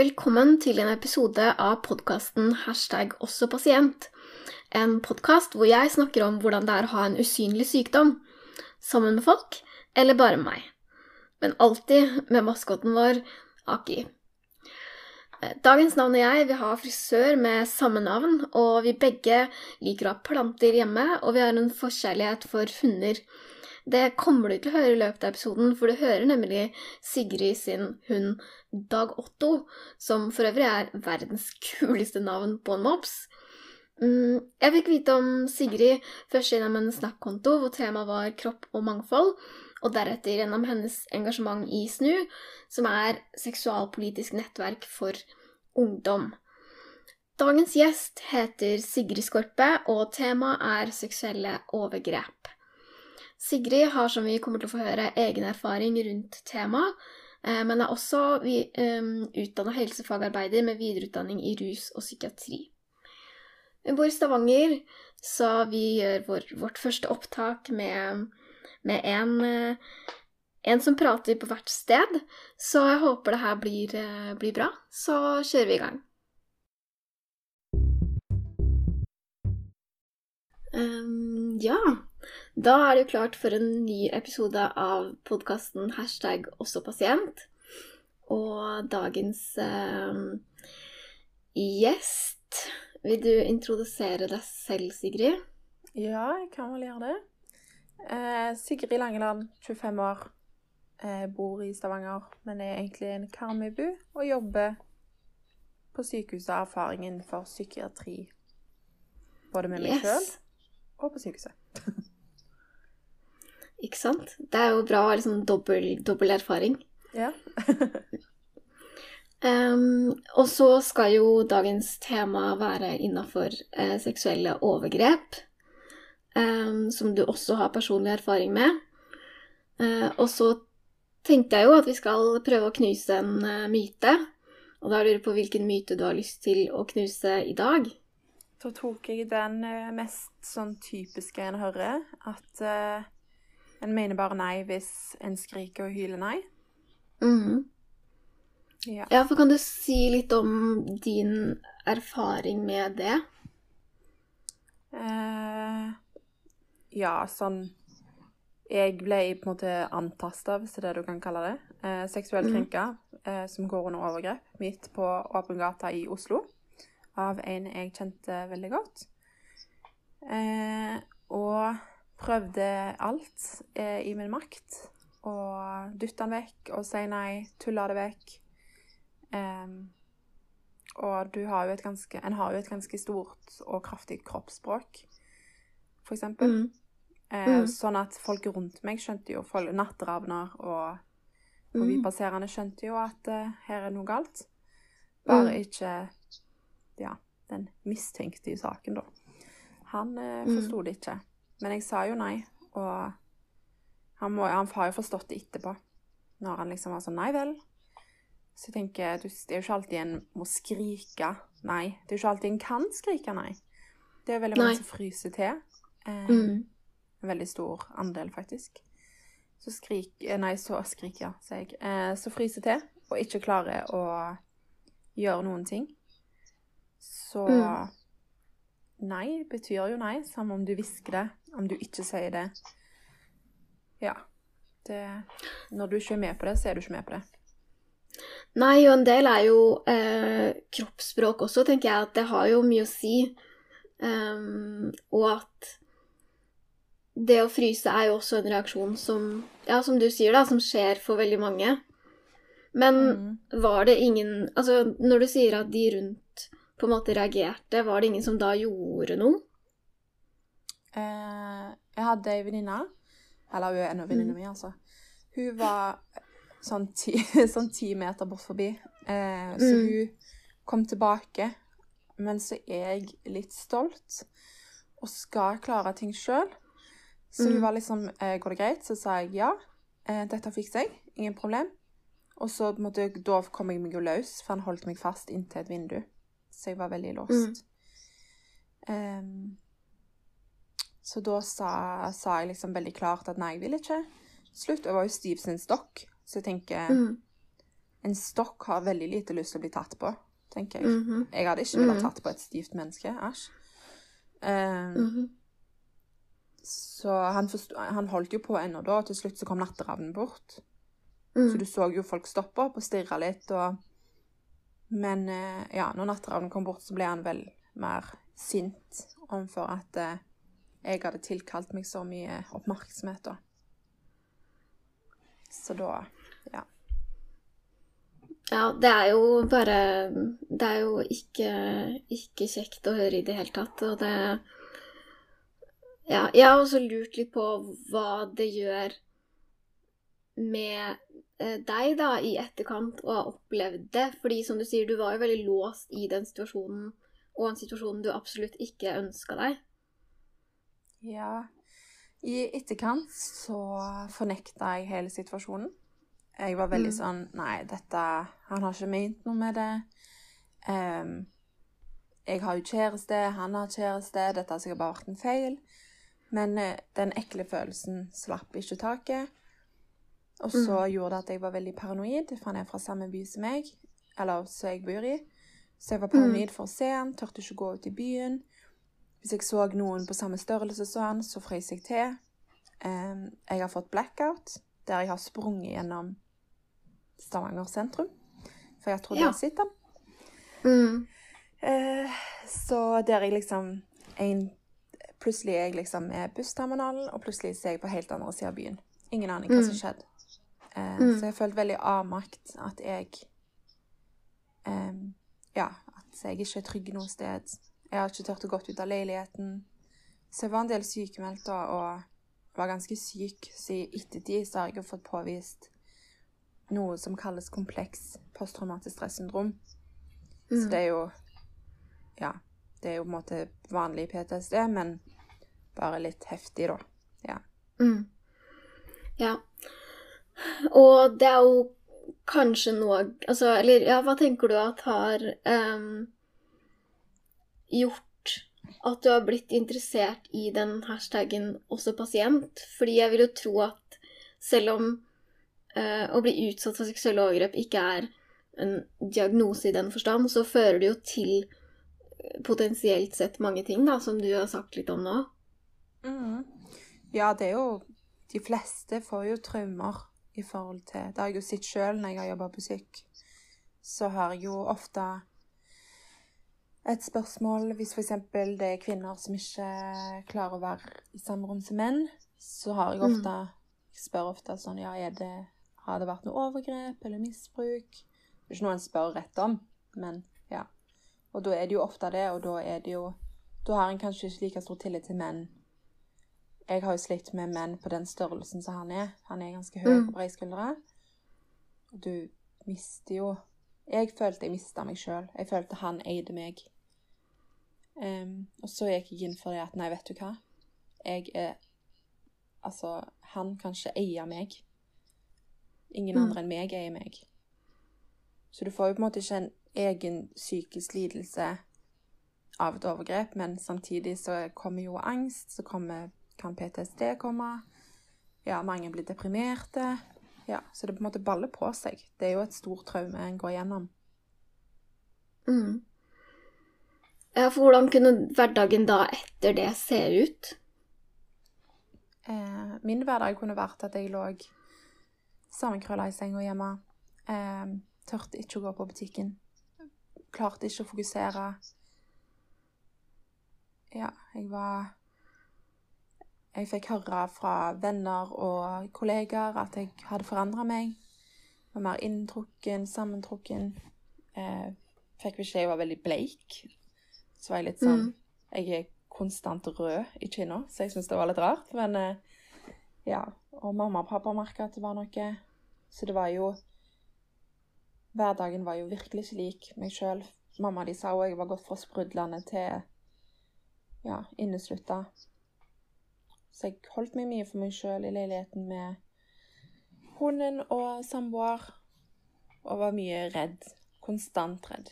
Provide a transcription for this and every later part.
Velkommen til en episode av podkasten hashtag også pasient. En podkast hvor jeg snakker om hvordan det er å ha en usynlig sykdom. Sammen med folk, eller bare med meg. Men alltid med maskoten vår, Aki. Dagens navn og jeg vi har frisør med samme navn, og vi begge liker å ha planter hjemme, og vi har en forkjærlighet for hunder. Det kommer du til å høre i løpet av episoden, for du hører nemlig Sigrid sin hund Dag Otto, som for øvrig er verdens kuleste navn på en mops. Mm, jeg fikk vite om Sigrid først gjennom en Snap-konto hvor temaet var kropp og mangfold, og deretter gjennom hennes engasjement i SNU, som er seksualpolitisk nettverk for ungdom. Dagens gjest heter Sigrid Skorpe, og temaet er seksuelle overgrep. Sigrid har, som vi kommer til å få høre, egen erfaring rundt temaet, eh, men er også um, utdanna helsefagarbeider med videreutdanning i rus og psykiatri. Hun bor i Stavanger, så vi gjør vår, vårt første opptak med, med en, eh, en, som prater på hvert sted. Så jeg håper det her blir, blir bra. Så kjører vi i gang. Um, ja, da er det jo klart for en ny episode av podkasten hashtag også pasient. Og dagens eh, gjest Vil du introdusere deg selv, Sigrid? Ja, jeg kan vel gjøre det. Eh, Sigrid Langeland, 25 år. Eh, bor i Stavanger, men er egentlig en Karmøybu og jobber på sykehuset av erfaring innenfor psykiatri. Både med meg yes. sjøl og på sykehuset. Ikke sant? Det er jo bra å ha liksom dobbel, dobbel erfaring. Ja. um, og så skal jo dagens tema være innafor eh, seksuelle overgrep. Um, som du også har personlig erfaring med. Uh, og så tenkte jeg jo at vi skal prøve å knuse en uh, myte. Og da lurer jeg på hvilken myte du har lyst til å knuse i dag. Da tok jeg den eh, mest sånn typiske en hører, at uh, en mener bare nei hvis en skriker og hyler nei. Mm. Ja. ja, for kan du si litt om din erfaring med det? Uh, ja, sånn Jeg ble på en måte antasta, hvis det er det du kan kalle det. Uh, seksuelt mm. krenka, uh, som går under overgrep, midt på åpen gata i Oslo av en jeg kjente veldig godt. Eh, og prøvde alt eh, i min makt. Og dytte han vekk og si nei, tulle det vekk. Eh, og du har jo et ganske, en har jo et ganske stort og kraftig kroppsspråk, for eksempel. Mm. Eh, mm. Sånn at folk rundt meg skjønte jo folk, Natteravner og forbipasserende mm. skjønte jo at uh, her er noe galt. Bare mm. ikke ja, den mistenkte i saken, da. Han eh, mm. forsto det ikke. Men jeg sa jo nei, og han, må, han har jo forstått det etterpå. Når han liksom var sånn Nei vel. Så jeg tenker Det er jo ikke alltid en må skrike nei. Det er jo ikke alltid en kan skrike nei. Det er veldig mange som fryser til. Eh, mm. En veldig stor andel, faktisk. Så skrik eh, Nei, så skriker, ja, sier jeg. Eh, så fryser til og ikke klarer å gjøre noen ting. Så mm. nei betyr jo nei, samme om du hvisker det, om du ikke sier det. Ja. Det, når du ikke er med på det, så er du ikke med på det. Nei, og en del er jo eh, kroppsspråk også, tenker jeg at det har jo mye å si. Um, og at det å fryse er jo også en reaksjon som, ja, som du sier, da, som skjer for veldig mange. Men mm. var det ingen Altså, når du sier at de rundt på en måte reagerte, var det ingen som da gjorde noe? Eh, jeg hadde ei venninne, eller hun er ennå venninna mm. mi, altså. Hun var sånn ti, sånn ti meter bort forbi, eh, så mm. hun kom tilbake. Men så er jeg litt stolt og skal klare ting sjøl. Så mm. hun var liksom eh, 'Går det greit?' Så sa jeg ja. Eh, 'Dette fikser jeg. Ingen problem'. Og så måtte, da kom jeg meg jo løs, for han holdt meg fast inntil et vindu så jeg var veldig låst. Mm. Um, så da sa, sa, jeg liksom veldig klart at nei, jeg vil ikke. Slutt. Jeg var jo stiv som en stokk, så jeg tenker mm. en stokk har veldig lite lyst til å bli tatt på, tenker jeg. Mhm. Jeg hadde ikke villet Mhm. tatt på et stivt menneske. Æsj. Eh, -hmm. Så han, forstod, han holdt jo på ennå da, og til slutt så kom natteravnen bort. Mm. Så du så jo folk stoppe opp og stirre litt, og Men eh, ja, når natteravnen kom bort, så ble han vel mer sint overfor at eh, jeg hadde tilkalt meg så mye oppmerksomhet, da. Så da Ja. Ja, det er jo bare Det er jo ikke, ikke kjekt å høre i det hele tatt, og det Ja, jeg har også lurt litt på hva det gjør med deg, da, i etterkant, å ha opplevd det. Fordi som du sier, du var jo veldig låst i den situasjonen, og en situasjon du absolutt ikke ønska deg. Ja. I etterkant så fornekta jeg hele situasjonen. Jeg var veldig Mm. sånn Nei, dette Han har ikke ment noe med det. Um, jeg har jo kjæreste, han har kjæreste, dette har sikkert bare vært en feil. Men eh, den ekle følelsen slapp ikke taket. Og så gjorde det at jeg var veldig paranoid, for han er fra samme by som meg, eller som jeg bor i. Så jeg var paranoid for å se han, tørte ikke å gå ut i byen. Hvis jeg så noen på samme størrelse som han, så frøs jeg til. Um, jeg har fått blackout, der jeg har sprunget gjennom Stavanger sentrum. For jeg trodde Ja. jeg han. Mm. Uh, så der jeg liksom en, Plutselig er jeg liksom med bussterminalen, og plutselig ser jeg på helt andre siden av byen. Ingen aning hva som Mm. skjedde. Eh, Mm. Så jeg følte veldig avmakt. At jeg em, Ja, at jeg ikke er trygg noe sted. Jeg har ikke turt å gå ut av leiligheten. Så jeg var en del sykemeldt da, og var ganske syk. Så i ettertid så har jeg fått påvist noe som kalles kompleks posttraumatisk stressyndrom. Så Mm. det er jo Ja. Det er jo på en måte vanlig PTSD, men bare litt heftig, da. Ja. Mm. Ja. Og det er jo kanskje noe Altså, eller ja, hva tenker du at har um, gjort at du har blitt interessert i den hashtaggen også pasient? Fordi jeg vil jo tro at selv om uh, å bli utsatt for seksuelle overgrep ikke er en diagnose i den forstand, så fører det jo til eh, potensielt sett mange ting, da, som du har sagt litt om nå. Mm. Ja, det er jo De fleste får jo traumer i forhold til Det har jeg jo sett sjøl når jeg har jobba på syk. Så har jeg jo ofte et spørsmål hvis f.eks. det er kvinner som ikke klarer å være i samme rom som menn, så har jeg ofte Jeg spør ofte sånn Ja, er det, har det vært noe overgrep eller misbruk? Det er ikke noe en spør rett om, men ja. Og da er det jo ofte det, og da er det jo Da har en kanskje ikke like stor tillit til menn jeg har jo slitt med menn på den størrelsen som han er. Han er ganske høy på og brede skuldre. Du mister jo Jeg følte jeg mista meg sjøl. Jeg følte han eide meg. Um, og så gikk jeg inn for det at nei, vet du hva. Jeg er Altså, han kan ikke eie meg. Ingen Mm. andre enn meg eier meg. Så du får jo på en måte ikke en egen psykisk lidelse av et overgrep, men samtidig så kommer jo angst, så kommer, kan PTSD komme. Ja, mange blir deprimerte. Ja, så det på en måte baller på seg. Det er jo et stort traume en går gjennom. Mm. Ja, for hvordan kunne hverdagen da etter det se ut? Eh, min hverdag kunne vært at jeg lå sammenkrølla i senga hjemme. Eh, tørte ikke å gå på butikken. Klarte ikke å fokusere. Ja, jeg var Jeg fikk høre fra venner og kollegaer at jeg hadde forandra meg. Var mer inntrukken, sammentrukken. Eh, fikk beskjed jeg var veldig bleik. Så var jeg litt sånn Mm. Jeg er konstant rød i kinna, så jeg syntes det var litt rart. Men eh, ja. Og mamma og pappa merka at det var noe. Så det var jo Hverdagen var jo virkelig ikke lik meg sjøl. Mamma de sa òg jeg var gått fra sprudlende til ja, inneslutta. Så jeg holdt meg mye for meg sjøl i leiligheten med hunden og samboer. Og var mye redd. Konstant redd.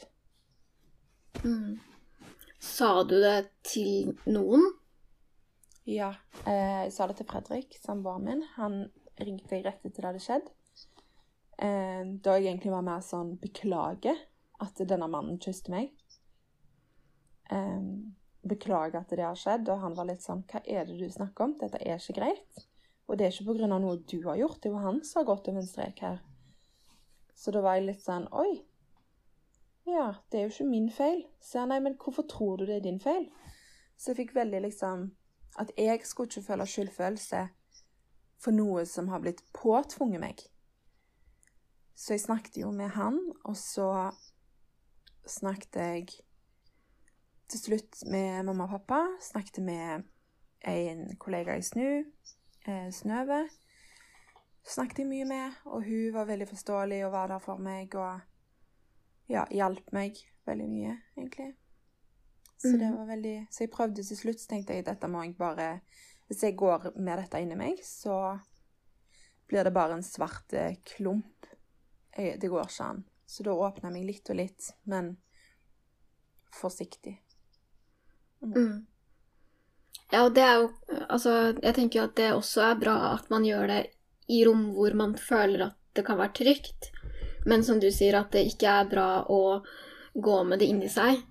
Mm. Sa du det til noen? Ja. Eh, jeg sa det til Fredrik, samboeren min. Han ringte jeg rett etter det hadde skjedd. Eh, da jeg egentlig var mer sånn beklager at denne mannen kysset meg. Eh, beklager at det har skjedd, og han var litt sånn Hva er det du snakker om? Dette er ikke greit. Og det er ikke pga. noe du har gjort, det er jo han som har gått over en strek her. Så da var jeg litt sånn Oi. Ja, det er jo ikke min feil. Så jeg, nei, men hvorfor tror du det er din feil? Så jeg fikk veldig liksom At jeg skulle ikke føle skyldfølelse for noe som har blitt påtvunget meg. Så jeg snakket jo med han, og så snakket jeg til slutt med mamma og pappa. Snakket med en kollega i SNU, eh, Snøve. Snakket jeg mye med, og hun var veldig forståelig og var der for meg og ja, hjalp meg veldig mye, egentlig. Så det var veldig Så jeg prøvde til slutt, så tenkte jeg dette må jeg bare Hvis jeg går med dette inni meg, så blir det bare en svart eh, klump. Jeg, det går ikke an. Så da åpna jeg meg litt og litt, men forsiktig. Mm. Ja, og det er jo Altså, jeg tenker jo at det også er bra at man gjør det i rom hvor man føler at det kan være trygt, men som du sier, at det ikke er bra å gå med det inni seg.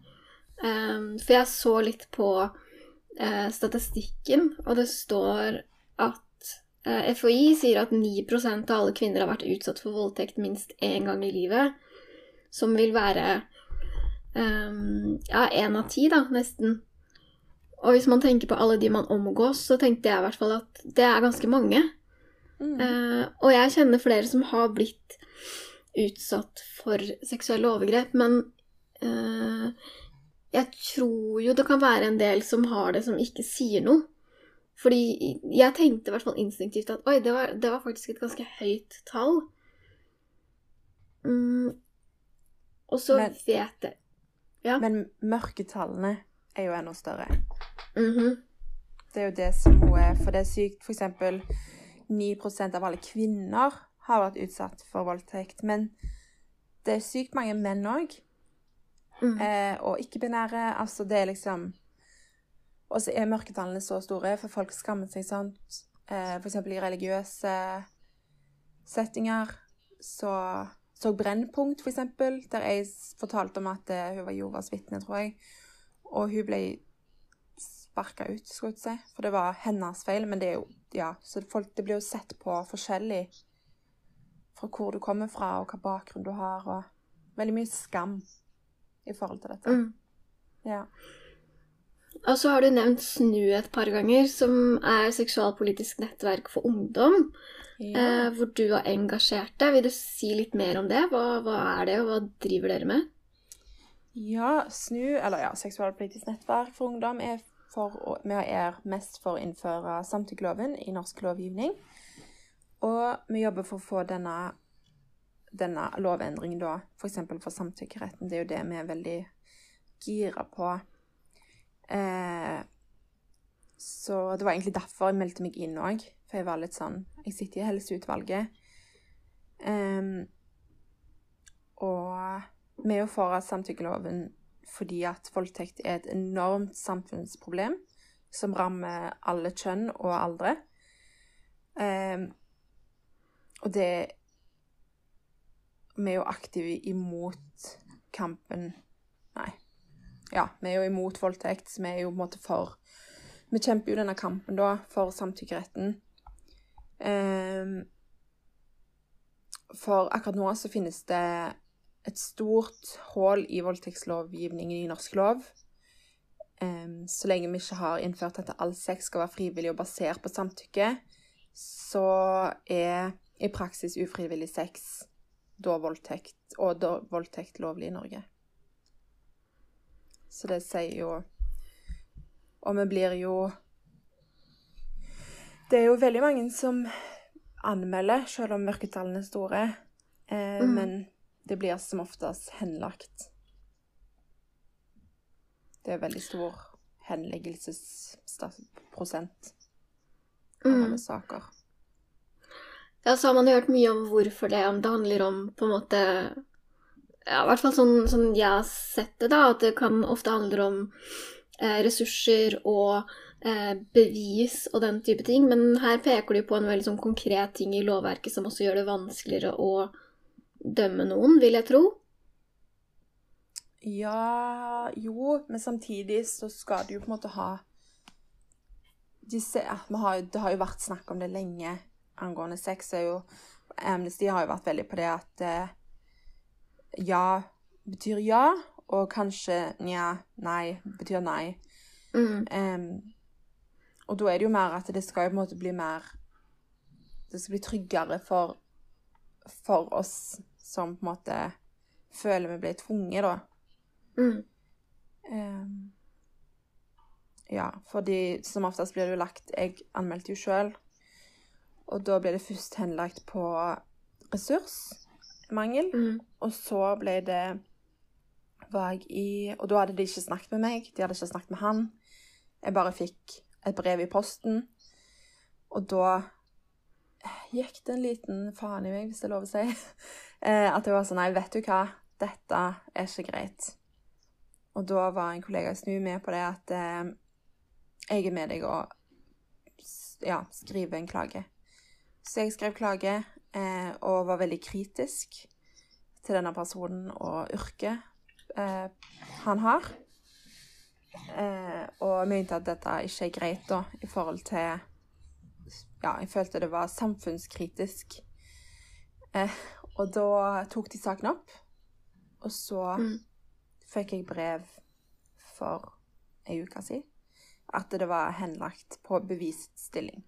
Um, for jeg så litt på uh, statistikken, og det står at uh, FHI sier at 9 av alle kvinner har vært utsatt for voldtekt minst én gang i livet. Som vil være um, ja, én av ti, da, nesten. Og hvis man tenker på alle de man omgås, så tenkte jeg i hvert fall at det er ganske mange. Mm. Uh, og jeg kjenner flere som har blitt utsatt for seksuelle overgrep, men uh, jeg tror jo det kan være en del som har det, som ikke sier noe. Fordi jeg tenkte i hvert fall instinktivt at oi, det var, det var faktisk et ganske høyt tall. Mm. Og så Men- vet jeg Ja. Men mørketallene er jo enda større. Mhm. Det er jo det som hun er For det er sykt eksempel 9% av alle kvinner har vært utsatt for voldtekt. Men det er sykt mange menn òg. Mm. Eh, og ikke-binære. Altså, det er liksom Og så er mørketallene så store, for folk skammer seg sånn. Eh, eksempel i religiøse settinger. Så så Brennpunkt, eksempel, der jeg fortalte om at eh, hun var Jovas vitne, tror jeg. Og hun ble sparka ut, skulle jeg si. For det var hennes feil. Men det er jo Ja, så folk, det blir jo sett på forskjellig fra hvor du kommer fra, og hva bakgrunn du har, og veldig mye skam i forhold til dette. Mm. Ja. Og så har du nevnt SNU et par ganger, som er seksualpolitisk nettverk for ungdom. ja. Eh, hvor du har engasjert deg. Vil du si litt mer om det? Hva, hva er det, og hva driver dere med? Ja, SNU, eller ja, Seksualpolitisk nettverk for ungdom, er, for, vi er mest for å innføre samtykkeloven i norsk lovgivning. Og vi jobber for å få denne, denne lovendringen da, f.eks. For, for samtykkeretten. Det er jo det vi er veldig gira på. Eh, så det var egentlig derfor jeg meldte meg inn òg. For jeg var litt sånn Jeg sitter i helseutvalget. Eh, og vi er jo for at samtykkeloven fordi at voldtekt er et enormt samfunnsproblem som rammer alle kjønn og aldre. Um, og det Vi er jo aktive imot kampen Nei. Ja, vi er jo imot voldtekt, vi er jo på en måte for Vi kjemper jo denne kampen da for samtykkeretten. Um, for akkurat nå så finnes det et stort hull i voldtektslovgivningen i norsk lov. Så lenge vi ikke har innført at all sex skal være frivillig og basert på samtykke, så er i praksis ufrivillig sex da voldtekt, og da voldtekt lovlig i Norge. Så det sier jo Og vi blir jo Det er jo veldig mange som anmelder, selv om mørketallene er store. Eh, Mm. Men det blir som oftest henlagt. Det er veldig stor henleggelsesprosent av Mm. alle saker. Ja, så har man hørt mye om hvorfor det, om det handler om på en måte Ja, i hvert fall sånn, sånn jeg har sett det, da, at det kan ofte handle om eh, ressurser og eh, bevis og den type ting. Men her peker de på en veldig sånn konkret ting i lovverket som også gjør det vanskeligere å dømme noen, vil jeg tro. Ja Jo, men samtidig så skal du jo på en måte ha disse, har, Det har jo vært snakk om det lenge angående sex. Er jo, Amnesty har jo vært veldig på det at eh, ja betyr ja, og kanskje nja, nei betyr nei. Mm. Um, og da er det jo mer at det skal jo på en måte bli mer Det skal bli tryggere for, for oss som på en måte føler vi ble tvunget, da. Mm. Um, ja, fordi som oftest blir det jo lagt Jeg anmeldte jo sjøl, og da ble det først henlagt på ressursmangel. Mm. Og så ble det var jeg i Og da hadde de ikke snakket med meg, de hadde ikke snakket med han. Jeg bare fikk et brev i posten, og da gikk det en liten faen i meg, hvis det er lov å si. Eh, At jeg var sånn Nei, vet du hva, dette er ikke greit. Og da var en kollega SNU med på det at eh, jeg er med deg og ja, skriver en klage. Så jeg skrev klage eh, og var veldig kritisk til denne personen og yrket eh, han har. Eh, og mente at dette ikke er greit, da, i forhold til Ja, jeg følte det var samfunnskritisk. Eh, og da tok de saken opp, og så Mm. fikk jeg brev for ei uke siden at det var henlagt på bevist stilling.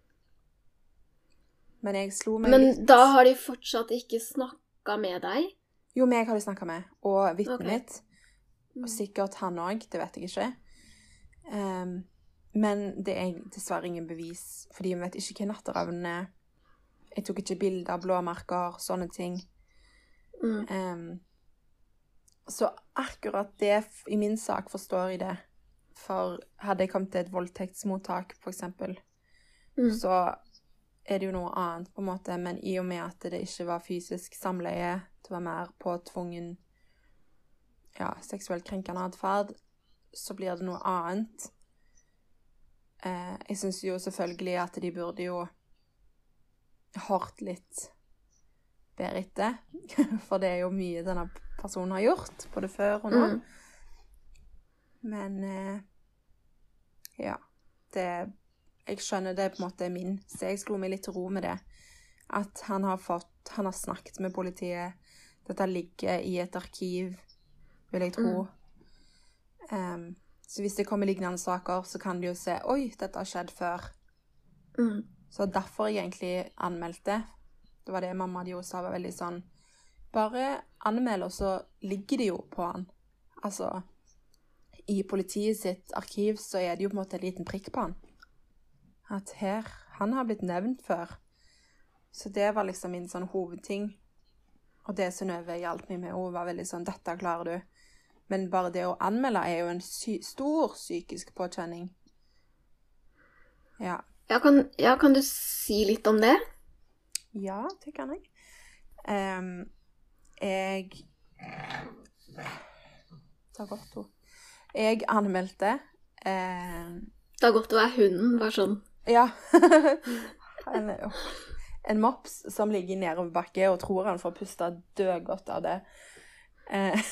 Men jeg slo meg Men litt da har de fortsatt ikke snakka med deg? Jo, meg har de snakka med, og vitnet okay. mitt. Mm. Og sikkert han òg, det vet jeg ikke. Um, men det er dessverre ingen bevis, fordi vi vet ikke hva natteravnene er. Jeg tok ikke bilder av blåmerker, sånne ting. Mm. Um, så akkurat det i min sak forstår jeg det. For hadde jeg kommet til et voldtektsmottak, eksempel, Mm. så er det jo noe annet, på en måte. Men i og med at det ikke var fysisk samleie, det var mer påtvungen ja, seksuelt krenkende atferd, så blir det noe annet. Eh, jeg syns jo selvfølgelig at de burde jo hørt litt bedre etter. For det er jo mye denne personen har gjort, både før og nå. Mm. Men eh, ja. Det Jeg skjønner det er på en måte min, så jeg slo meg litt til ro med det. At han har fått Han har snakket med politiet. Dette ligger i et arkiv, vil jeg tro. Em, så hvis det kommer lignende saker, så kan de jo se Oi, dette har skjedd før. Mm. Så derfor jeg egentlig anmeldte. Det var det mamma de også sa var veldig sånn Bare anmeld, og så ligger det jo på han. Altså I politiet sitt arkiv så er det jo på en måte en liten prikk på han. At her Han har blitt nevnt før. Så det var liksom min sånn hovedting. Og det Synnøve hjalp meg med, hun var veldig sånn Dette klarer du. Men bare det å anmelde er jo en sy stor psykisk påkjenning. Ja. Ja, kan, ja, kan du si litt om det? Ja, det kan jeg. Um, jeg ord. Jeg anmeldte gått å være hunden, bare sånn. Ja. en, en mops som ligger i nedoverbakke og tror han får puste dødgodt av det. Eh,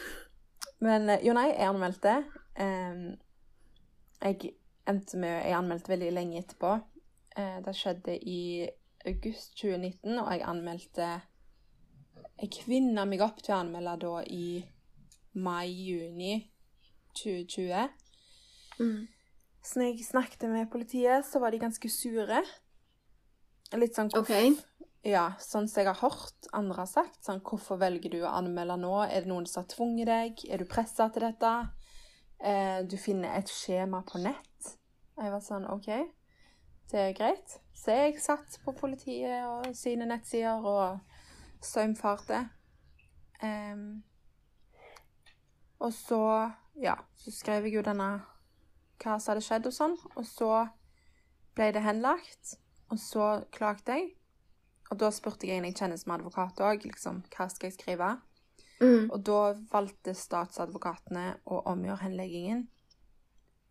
men eh, jo, nei, jeg anmeldte. Em, jeg endte med Jeg anmeldte veldig lenge etterpå. Eh, det skjedde i august 2019, og jeg anmeldte Jeg kvinna meg opp til å anmelde da i mai-juni 2020. Mm. Så når jeg snakket med politiet, så var de ganske sure. Litt sånn OK. Ja, sånn som jeg har hørt andre har sagt. Sånn, hvorfor velger du å anmelde nå? Er det noen som har tvunget deg? Er du pressa til dette? Eh, du finner et skjema på nett. Jeg var sånn OK, det er greit. Så jeg satt på politiet og sine nettsider og saumfarte. Um, og så, ja, så skrev jeg jo denne hva som hadde skjedd og sånn. Og så ble det henlagt, og så klagde jeg. Og da spurte jeg en jeg kjenner som advokat òg, liksom, hva skal jeg skrive? Mm. Og da valgte statsadvokatene å omgjøre henleggingen.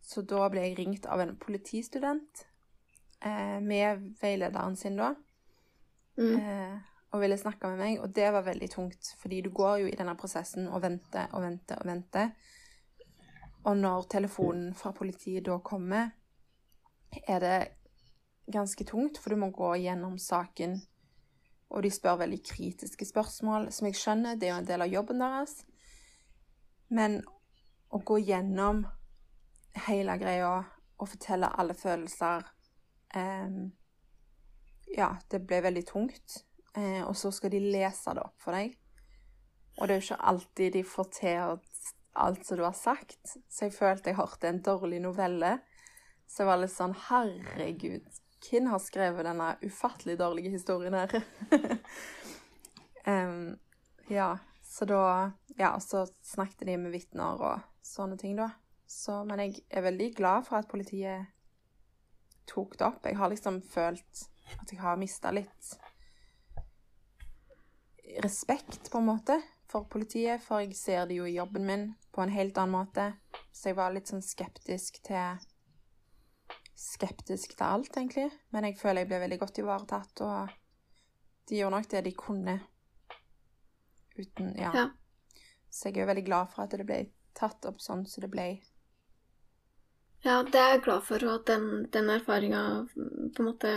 Så da ble jeg ringt av en politistudent eh, med veilederen sin da. Mm. Eh, og ville snakke med meg, og det var veldig tungt. Fordi du går jo i denne prosessen og venter og venter og venter. Og når telefonen fra politiet da kommer, er det ganske tungt, for du må gå gjennom saken. Og de spør veldig kritiske spørsmål, som jeg skjønner, det er jo en del av jobben deres. Men å gå gjennom hele greia og fortelle alle følelser Ja, det ble veldig tungt. Eh, og så skal de lese det opp for deg. Og det er jo ikke alltid de får til alt som du har sagt. Så jeg følte jeg hørte en dårlig novelle. Så jeg var litt sånn Herregud, hvem har skrevet denne ufattelig dårlige historien her? um, ja, så da Ja, så snakket de med vitner og sånne ting, da. Så, men jeg er veldig glad for at politiet tok det opp. Jeg har liksom følt at jeg har mista litt respekt, på en måte, for politiet. For jeg ser det jo i jobben min på en helt annen måte. Så jeg var litt sånn skeptisk til Skeptisk til alt, egentlig. Men jeg føler jeg ble veldig godt ivaretatt, og de gjorde nok det de kunne. Uten Ja. ja. Så jeg er jo veldig glad for at det ble tatt opp sånn som det ble. Ja, det er jeg glad for, og at den, den erfaringa på en måte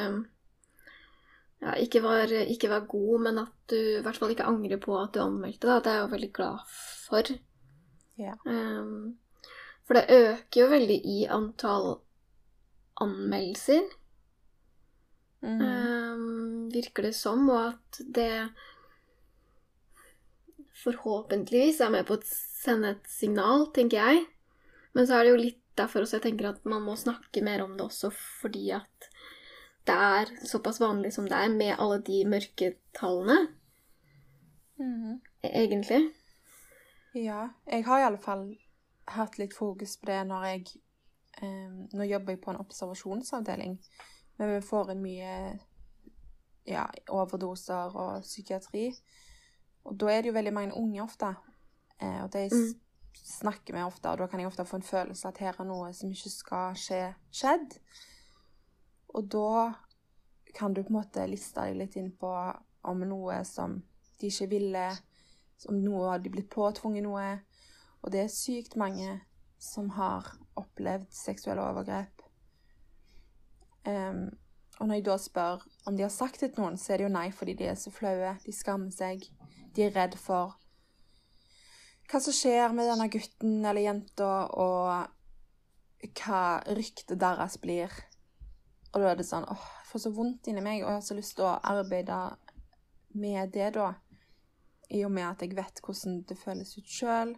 ja, ikke, var, ikke, var, god, men at du i hvert fall ikke angrer på at du anmeldte Da. Det er jeg jo veldig glad for. Ja. Um, for det øker jo veldig i antall anmeldelser. Mm. Um, virker det som, og at det forhåpentligvis er med på å sende et signal, tenker jeg. Men så er det jo litt derfor også jeg tenker at man må snakke mer om det også fordi at det er såpass vanlig som det er, med alle de mørketallene. Mm. Egentlig. Ja. Jeg har i alle fall hatt litt fokus på det når jeg eh, Nå jobber jeg på en observasjonsavdeling, men vi får inn mye ja, overdoser og psykiatri. Og da er det jo veldig mange unge ofte. Eh, og de mm. Snakker med ofte, og da kan jeg ofte få en følelse at her er noe som ikke skal skje, skjedd. Og da kan du på en måte liste deg litt inn på om noe som de ikke ville, om noe hadde blitt påtvunget noe. Og det er sykt mange som har opplevd seksuelle overgrep. Um, og når jeg da spør om de har sagt det til noen, så er det jo nei fordi de er så flaue. De skammer seg. De er redd for hva som skjer med denne gutten eller jenta, og hva ryktet deres blir. Og da er det sånn åh, jeg får så vondt inni meg, og jeg har så lyst til å arbeide med det, da. I og med at jeg vet hvordan det føles ut sjøl.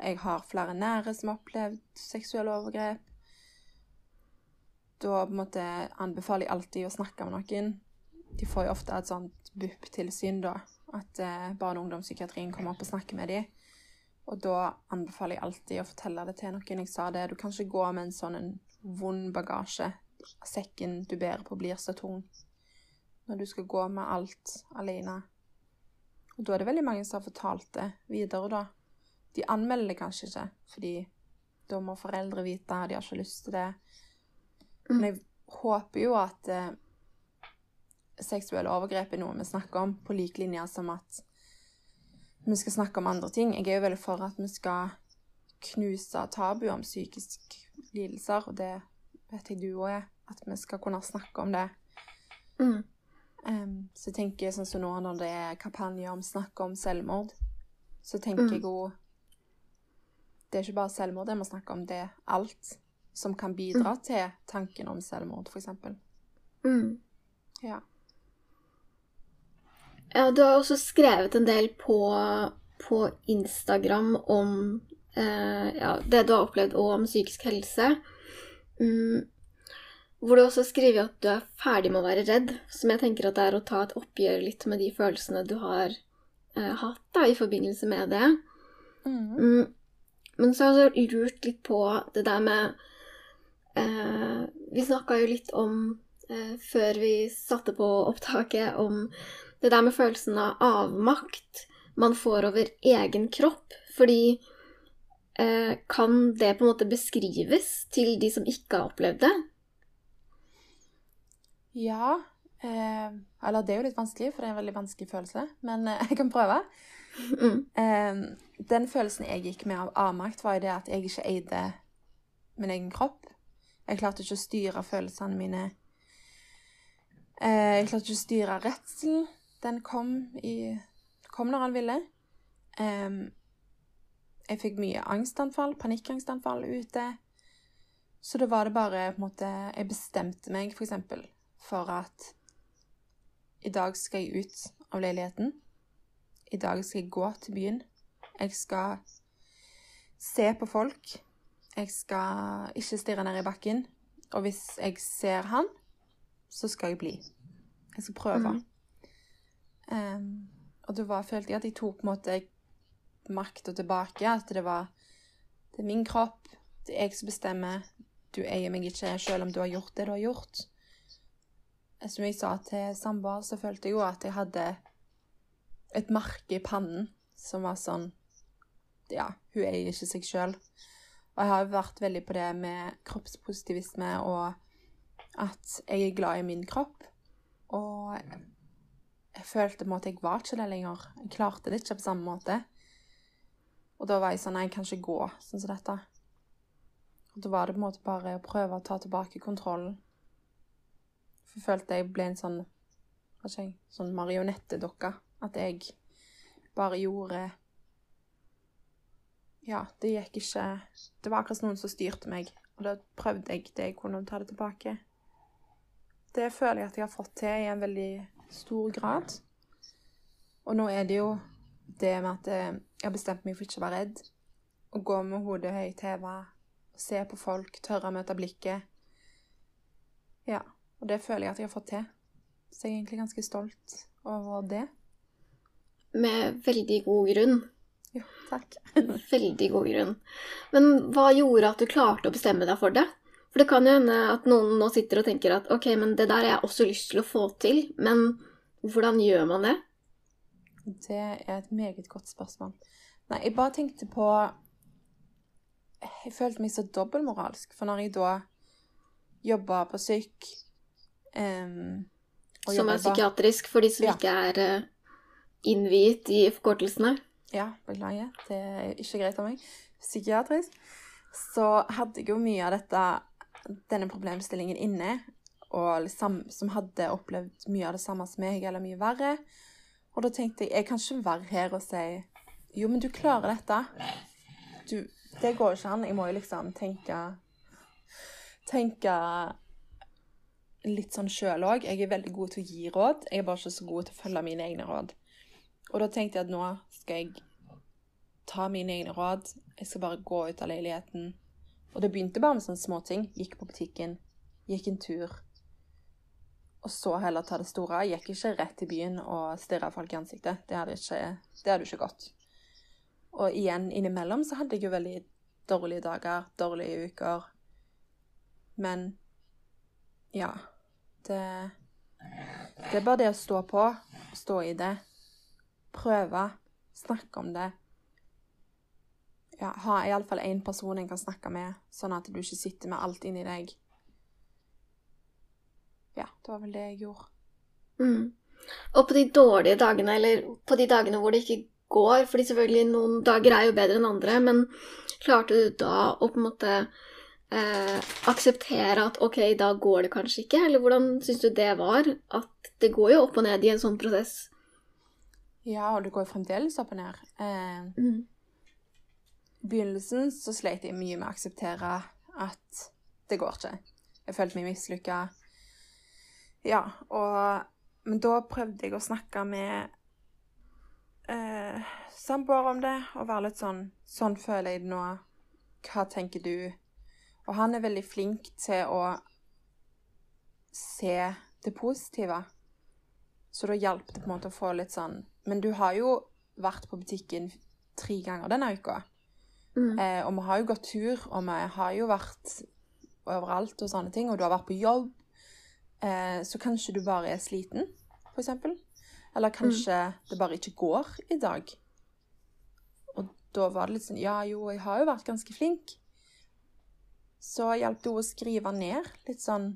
Jeg har flere nære som har opplevd seksuelle overgrep. Da på en måte anbefaler jeg alltid å snakke med noen. De får jo ofte et sånt BUP-tilsyn, da. At eh, barne- og ungdomspsykiatrien kommer opp og snakker med dem. Og da anbefaler jeg alltid å fortelle det til noen. Jeg sa det, du kan ikke gå med en sånn en vond bagasje sekken du bærer på, blir så tung når du skal gå med alt alene. Og da er det veldig mange som har fortalt det videre, da. De anmelder det kanskje ikke, fordi da må foreldre vite, de har ikke lyst til det. Men mm. jeg håper jo at eh, seksuelle overgrep er noe vi snakker om, på lik linje som at vi skal snakke om andre ting. Jeg er jo veldig for at vi skal knuse tabu om psykiske lidelser, og det vet jeg du òg er at vi skal kunne snakke om det. Mm. Um, så jeg tenker sånn som nå når det er kampanjer om snakk om selvmord, så tenker mm. jeg jo Det er ikke bare selvmord det må snakke om, det er alt som kan bidra mm. til tanken om selvmord, f.eks. Mm. Ja. Ja, du har også skrevet en del på, på Instagram om eh, ja, det du har opplevd, og om psykisk helse. Mm, hvor du også skriver at du er ferdig med å være redd, som jeg tenker at det er å ta et oppgjør litt med de følelsene du har eh, hatt da, i forbindelse med det. Mm. Mm. Men så har jeg også lurt litt på det der med eh, Vi snakka jo litt om, eh, før vi satte på opptaket, om det der med følelsen av avmakt man får over egen kropp. Fordi eh, kan det på en måte beskrives til de som ikke har opplevd det? Ja. Eh, eller det er jo litt vanskelig, for det er en veldig vanskelig følelse, men eh, jeg kan prøve. Mm. Eh, den følelsen jeg gikk med av avmakt, var jo det at jeg ikke eide min egen kropp. Jeg klarte ikke å styre følelsene mine. Eh, jeg klarte ikke å styre redselen. Den kom, i, kom når han ville. Um, jeg fikk mye angstanfall, panikkangstanfall ute. Så da var det bare på en måte Jeg bestemte meg for eksempel for at i dag skal jeg ut av leiligheten. I dag skal jeg gå til byen. Jeg skal se på folk. Jeg skal ikke stirre ned i bakken. Og hvis jeg ser han, så skal jeg bli. Jeg skal prøve. Mhm. Um, og da følte jeg at jeg tok på en makta tilbake. At det var Det er min kropp. Det er jeg som bestemmer. Du eier meg ikke, selv om du har gjort det du har gjort. Som jeg sa til samboer, så følte jeg jo at jeg hadde et merke i pannen som var sånn Ja, hun eier ikke seg sjøl. Og jeg har jo vært veldig på det med kroppspositivisme og at jeg er glad i min kropp. Og jeg følte på en måte jeg var ikke det lenger. Jeg klarte det ikke på samme måte. Og da var jeg sånn Nei, jeg kan ikke gå sånn som dette. Og da var det på en måte bare å prøve å ta tilbake kontrollen. For jeg følte jeg ble en sånn hva skal jeg, sånn marionettedokke. At jeg bare gjorde Ja, det gikk ikke Det var akkurat noen som styrte meg, og da prøvde jeg det jeg kunne ta det tilbake. Det føler jeg at jeg har fått til i en veldig stor grad. Og nå er det jo det med at eh, jeg har bestemt meg for ikke å være redd. Å gå med hodet høyt heva, se på folk, tørre å møte blikket. Ja, og det føler jeg at jeg har fått til. Så jeg er egentlig ganske stolt over det. Med veldig god grunn. Jo, takk. Veldig god grunn. Men hva gjorde at du klarte å bestemme deg for det? For det kan jo hende at noen nå sitter og tenker at ok, men det der har jeg også lyst til å få til, men hvordan gjør man det? Det er et meget godt spørsmål. Nei, jeg bare tenkte på Jeg følte meg så dobbeltmoralsk, for når jeg da jobba på syk um, Som er psykiatrisk, for de som Ja. ikke er eh, innviet i forkortelsene. Ja, beklager. Det er ikke greit av meg. Psykiatrisk. Så hadde jeg jo mye av dette, denne problemstillingen inne, og liksom, som hadde opplevd mye av det samme som meg, eller mye verre. Og da tenkte jeg jeg kan ikke være her og si jo, men du klarer dette. Du, det går ikke an. Jeg må jo liksom tenke Tenke litt sånn sjøl òg. Jeg er veldig god til å gi råd. Jeg er bare ikke så god til å følge mine egne råd. Og da tenkte jeg at nå skal jeg ta mine egne råd. Jeg skal bare gå ut av leiligheten. Og det begynte bare med sånne småting. Gikk på butikken, gikk en tur. Og så heller ta det store. Jeg gikk ikke rett til byen og stirra folk i ansiktet. Det hadde ikke, det hadde ikke gått. Og igjen innimellom så hadde jeg jo veldig dårlige dager, dårlige uker. Men ja. Det, det er bare det å stå på, stå i det prøve, snakke om det. Ja, ha iallfall én person en kan snakke med, sånn at du ikke sitter med alt inni deg. Ja, det var vel det jeg gjorde. Mm. Og på de dårlige dagene, eller på de dagene hvor det ikke går, fordi selvfølgelig noen dager er jo bedre enn andre, men klarte du da å på en måte eh, akseptere at ok, da går det kanskje ikke? Eller hvordan syns du det var? At det går jo opp og ned i en sånn prosess. Ja, og det går fremdeles opp og ned. Eh, Mm. Begynnelsen så slet jeg mye med å akseptere at det går ikke. Jeg følte meg mislykka. Ja, og Men da prøvde jeg å snakke med eh, samboer om det, og være litt sånn Sånn føler jeg det nå. Hva tenker du? Og han er veldig flink til å se det positive. Så da hjalp det på en måte å få litt sånn Men du har jo vært på butikken tre ganger denne uka. Mm. Eh, og vi har jo gått tur, og vi har jo vært overalt og sånne ting, og du har vært på jobb. Eh, så kanskje du bare er sliten, eksempel. Eller kanskje det bare ikke går i dag. Og da var det litt sånn Ja, jo, jeg har jo vært ganske flink. Så hjalp det henne å skrive ned litt sånn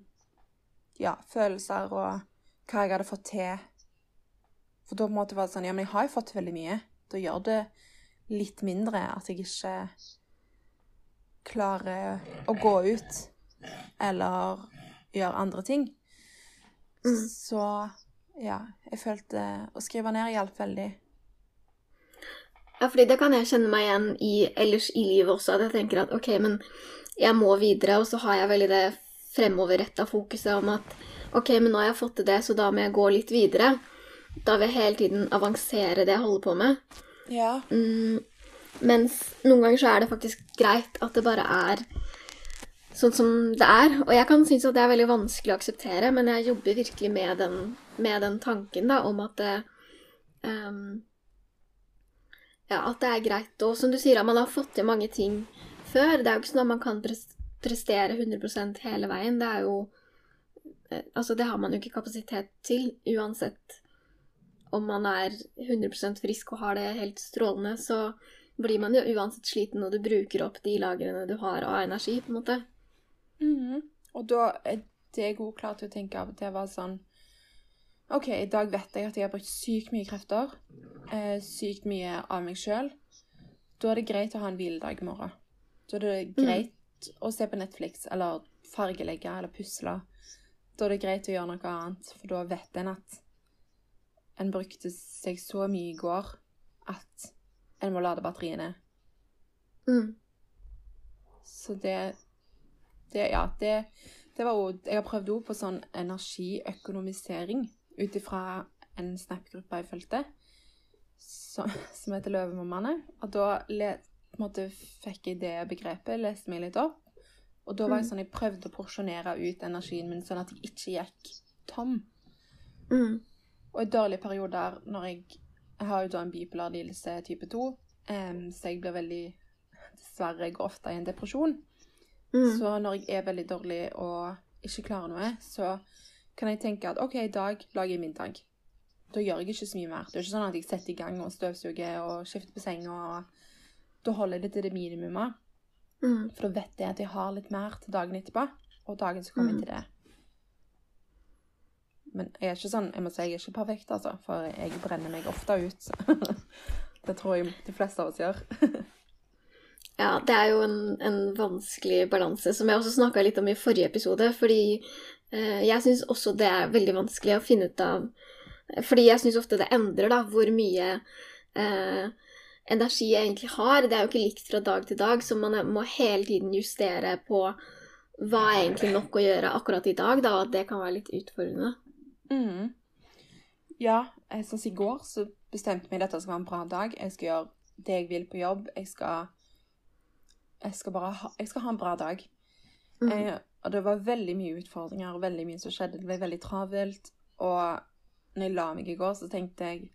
Ja, følelser og hva jeg hadde fått til. For da på en måte var det sånn Ja, men jeg har jo fått veldig mye. Da gjør det litt mindre at jeg ikke klarer å gå ut eller gjøre andre ting. Mm. Så ja, jeg følte Å skrive ned hjalp veldig. Ja, fordi det kan jeg kjenne meg igjen i ellers i livet også, at jeg tenker at ok, men jeg må videre, og så har jeg veldig det fremoverretta fokuset om at ok, men nå har jeg fått til det, så da må jeg gå litt videre. Da vil jeg hele tiden avansere det jeg holder på med. Ja. Mm, mens noen ganger så er det faktisk greit at det bare er sånn som det er. Og jeg kan synes at det er veldig vanskelig å akseptere, men jeg jobber virkelig med den, med den tanken da, om at det, um, ja, at det er greit. Og som du sier, at man har fått til mange ting før. Det er jo ikke sånn at man kan prestere 100% hele veien. Det er jo eh, Altså, det har man jo ikke kapasitet til uansett om man er 100% frisk og har det helt strålende, så blir man jo uansett sliten når du bruker opp de lagrene du har av energi, på en måte. Mhm. Og da er det jeg òg klar til å tenke av og til var sånn OK, i dag vet jeg at jeg har brukt sykt mye krefter. Eh, sykt mye av meg sjøl. Da er det greit å ha en hviledag i morgen. Da er det greit å se på Netflix eller fargelegge eller pusle. Da er det greit å gjøre noe annet, for da vet en at en brukte seg så mye i går at en må lade batteriene. Mm. Så det, det Ja, det, det var jo Jeg har prøvd òg på sånn energiøkonomisering ut ifra en Snap-gruppe jeg fulgte, som, som heter Løvemammaene. Og da le, måte fikk jeg det begrepet, leste meg litt opp. Og da var jeg sånn Jeg prøvde å porsjonere ut energien min sånn at jeg ikke gikk tom. Mm. Og i dårlige perioder når jeg Jeg har jo da en bipolar lidelse type 2, um, så jeg blir veldig Dessverre, jeg går ofte i en depresjon. Mm. Så når jeg er veldig dårlig og ikke klarer noe, så kan jeg tenke at OK, i dag lager jeg middag. Da gjør jeg ikke så mye mer. Det er ikke sånn at jeg setter i gang og støvsuger og skifter på senga. og Da holder jeg det til det minimumet. Mm. For da vet jeg at jeg har litt mer til dagen etterpå, og dagen som kommer mm. til det. Men jeg er ikke sånn, jeg må si jeg er ikke perfekt, altså, for jeg brenner meg ofte ut. det tror jeg de fleste av oss gjør. Ja, det er jo en, en vanskelig balanse, som jeg også snakka litt om i forrige episode. Fordi eh, jeg syns også det er veldig vanskelig å finne ut av Fordi jeg syns ofte det endrer da, hvor mye eh, energi jeg egentlig har. Det er jo ikke likt fra dag til dag, så man må hele tiden justere på hva er egentlig nok å gjøre akkurat i dag, da, og det kan være litt utfordrende. Mhm. Ja, sånn som i går så bestemte jeg meg dette skal være en bra dag. Jeg skal gjøre det jeg vil på jobb. Jeg skal, jeg skal bare ha, jeg skal ha en bra dag. Mm. Eh, og det var veldig mye utfordringer og veldig mye som skjedde. Det ble veldig travelt. Og når jeg la meg i går, så tenkte jeg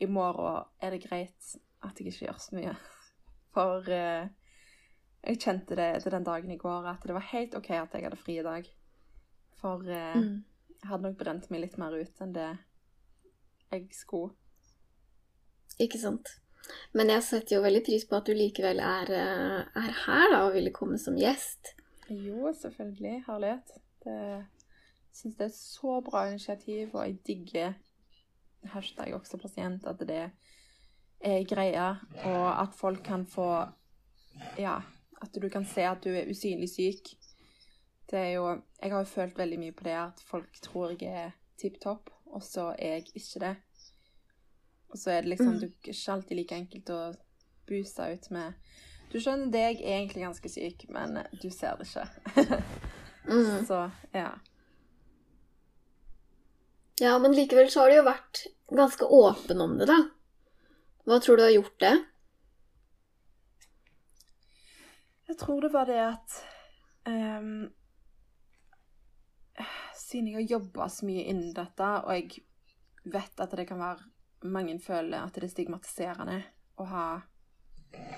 i morgen er det greit at jeg ikke gjør så mye. For eh, jeg kjente det etter den dagen i går at det var helt OK at jeg hadde fri i dag. For eh, Mm. Jeg hadde nok brent meg litt mer ut enn det jeg skulle. Ikke sant. Men jeg setter jo veldig pris på at du likevel er, eh, er her da, og ville komme som gjest. Jo, selvfølgelig. Herlighet. Det syns det er så bra initiativ, og jeg digger hashtag også pasient, at det er greia, og at folk kan få Ja, at du kan se at du er usynlig syk. Det er jo Jeg har jo følt veldig mye på det at folk tror jeg er tipp topp, og så er jeg ikke det. Og så er det liksom du, er ikke alltid like enkelt å booste ut med Du skjønner det, jeg er egentlig ganske syk, men du ser det ikke. Mm. så ja. Ja, men likevel så har du jo vært ganske åpen om det, da. Hva tror du har gjort det? Jeg tror det var det at ehm, Siden jeg har jobba så mye innen dette, og jeg vet at det kan være Mange føler at det er stigmatiserende å ha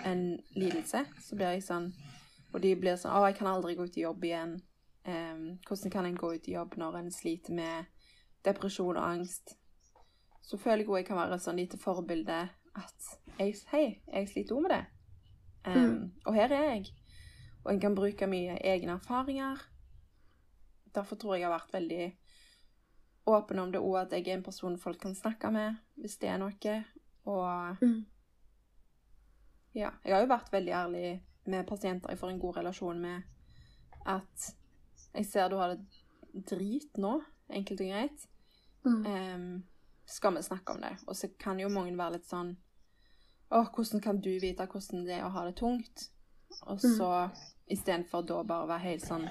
en lidelse, så blir jeg sånn Og de blir sånn 'Å, jeg kan aldri gå ut i jobb igjen'. Um, hvordan kan en gå ut i jobb når en sliter med depresjon og angst? Så føler jeg òg jeg kan være et sånn lite forbilde at jeg, Hei, jeg sliter òg med det. Um, Mm. Og her er jeg. Og en kan bruke mye egne erfaringer. Derfor tror jeg jeg har vært veldig åpen om det òg, at jeg er en person folk kan snakke med hvis det er noe. Og Mm. ja, jeg har jo vært veldig ærlig med pasienter jeg får en god relasjon med, at jeg ser du har det drit nå, enkelt og greit. Mm. Um, skal vi snakke om det? Og så kan jo mange være litt sånn Å, hvordan kan du vite hvordan det er å ha det tungt? Og så istedenfor da bare være helt sånn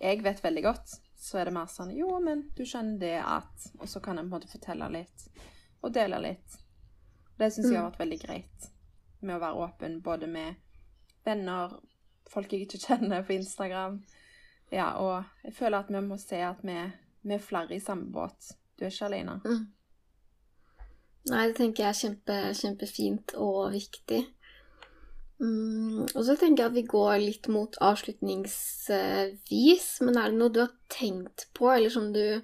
Jeg vet veldig godt. Så er det mer sånn Jo, men du skjønner det at Og så kan jeg på en måte fortelle litt og dele litt. Det syns jeg har vært veldig greit med å være åpen både med venner, folk jeg ikke kjenner på Instagram. Ja, og jeg føler at vi må se at vi, vi er flere i samme båt. Du er ikke alene. Mm. Nei, det tenker jeg er kjempe, kjempefint og viktig. Mm, og så tenker jeg at vi går litt mot avslutningsvis, men er det noe du har tenkt på, eller som du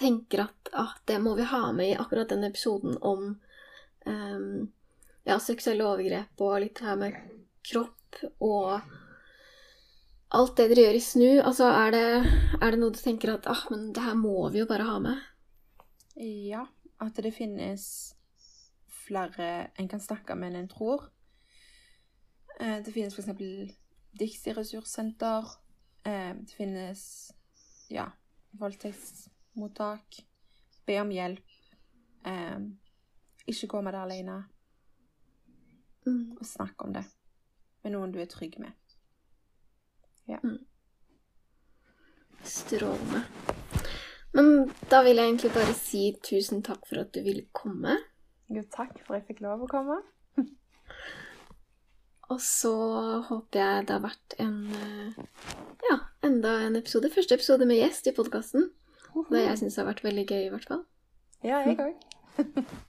tenker at ah, det må vi ha med i akkurat den episoden om um, ja, seksuelle overgrep og litt her med kropp og alt det dere gjør i SNU? Altså, er det, er det noe du tenker at ah, men det her må vi jo bare ha med? Ja, at det finnes flere en kan snakke med enn en tror. Eh, Det finnes f.eks. Dixie ressurssenter. Eh, Det finnes ja, voldtektsmottak. Be om hjelp. Eh, Ikke gå med det alene. Mm. Og snakk om det med noen du er trygg med. Strålende. Men da vil jeg egentlig bare si tusen takk for at du ville komme. Jo, takk for at jeg fikk lov å komme. Og så håper jeg det har vært en eh, ja, enda en episode. Første episode med gjest i podkasten. Det jeg syns har vært veldig gøy, i hvert fall. Ja, jeg òg.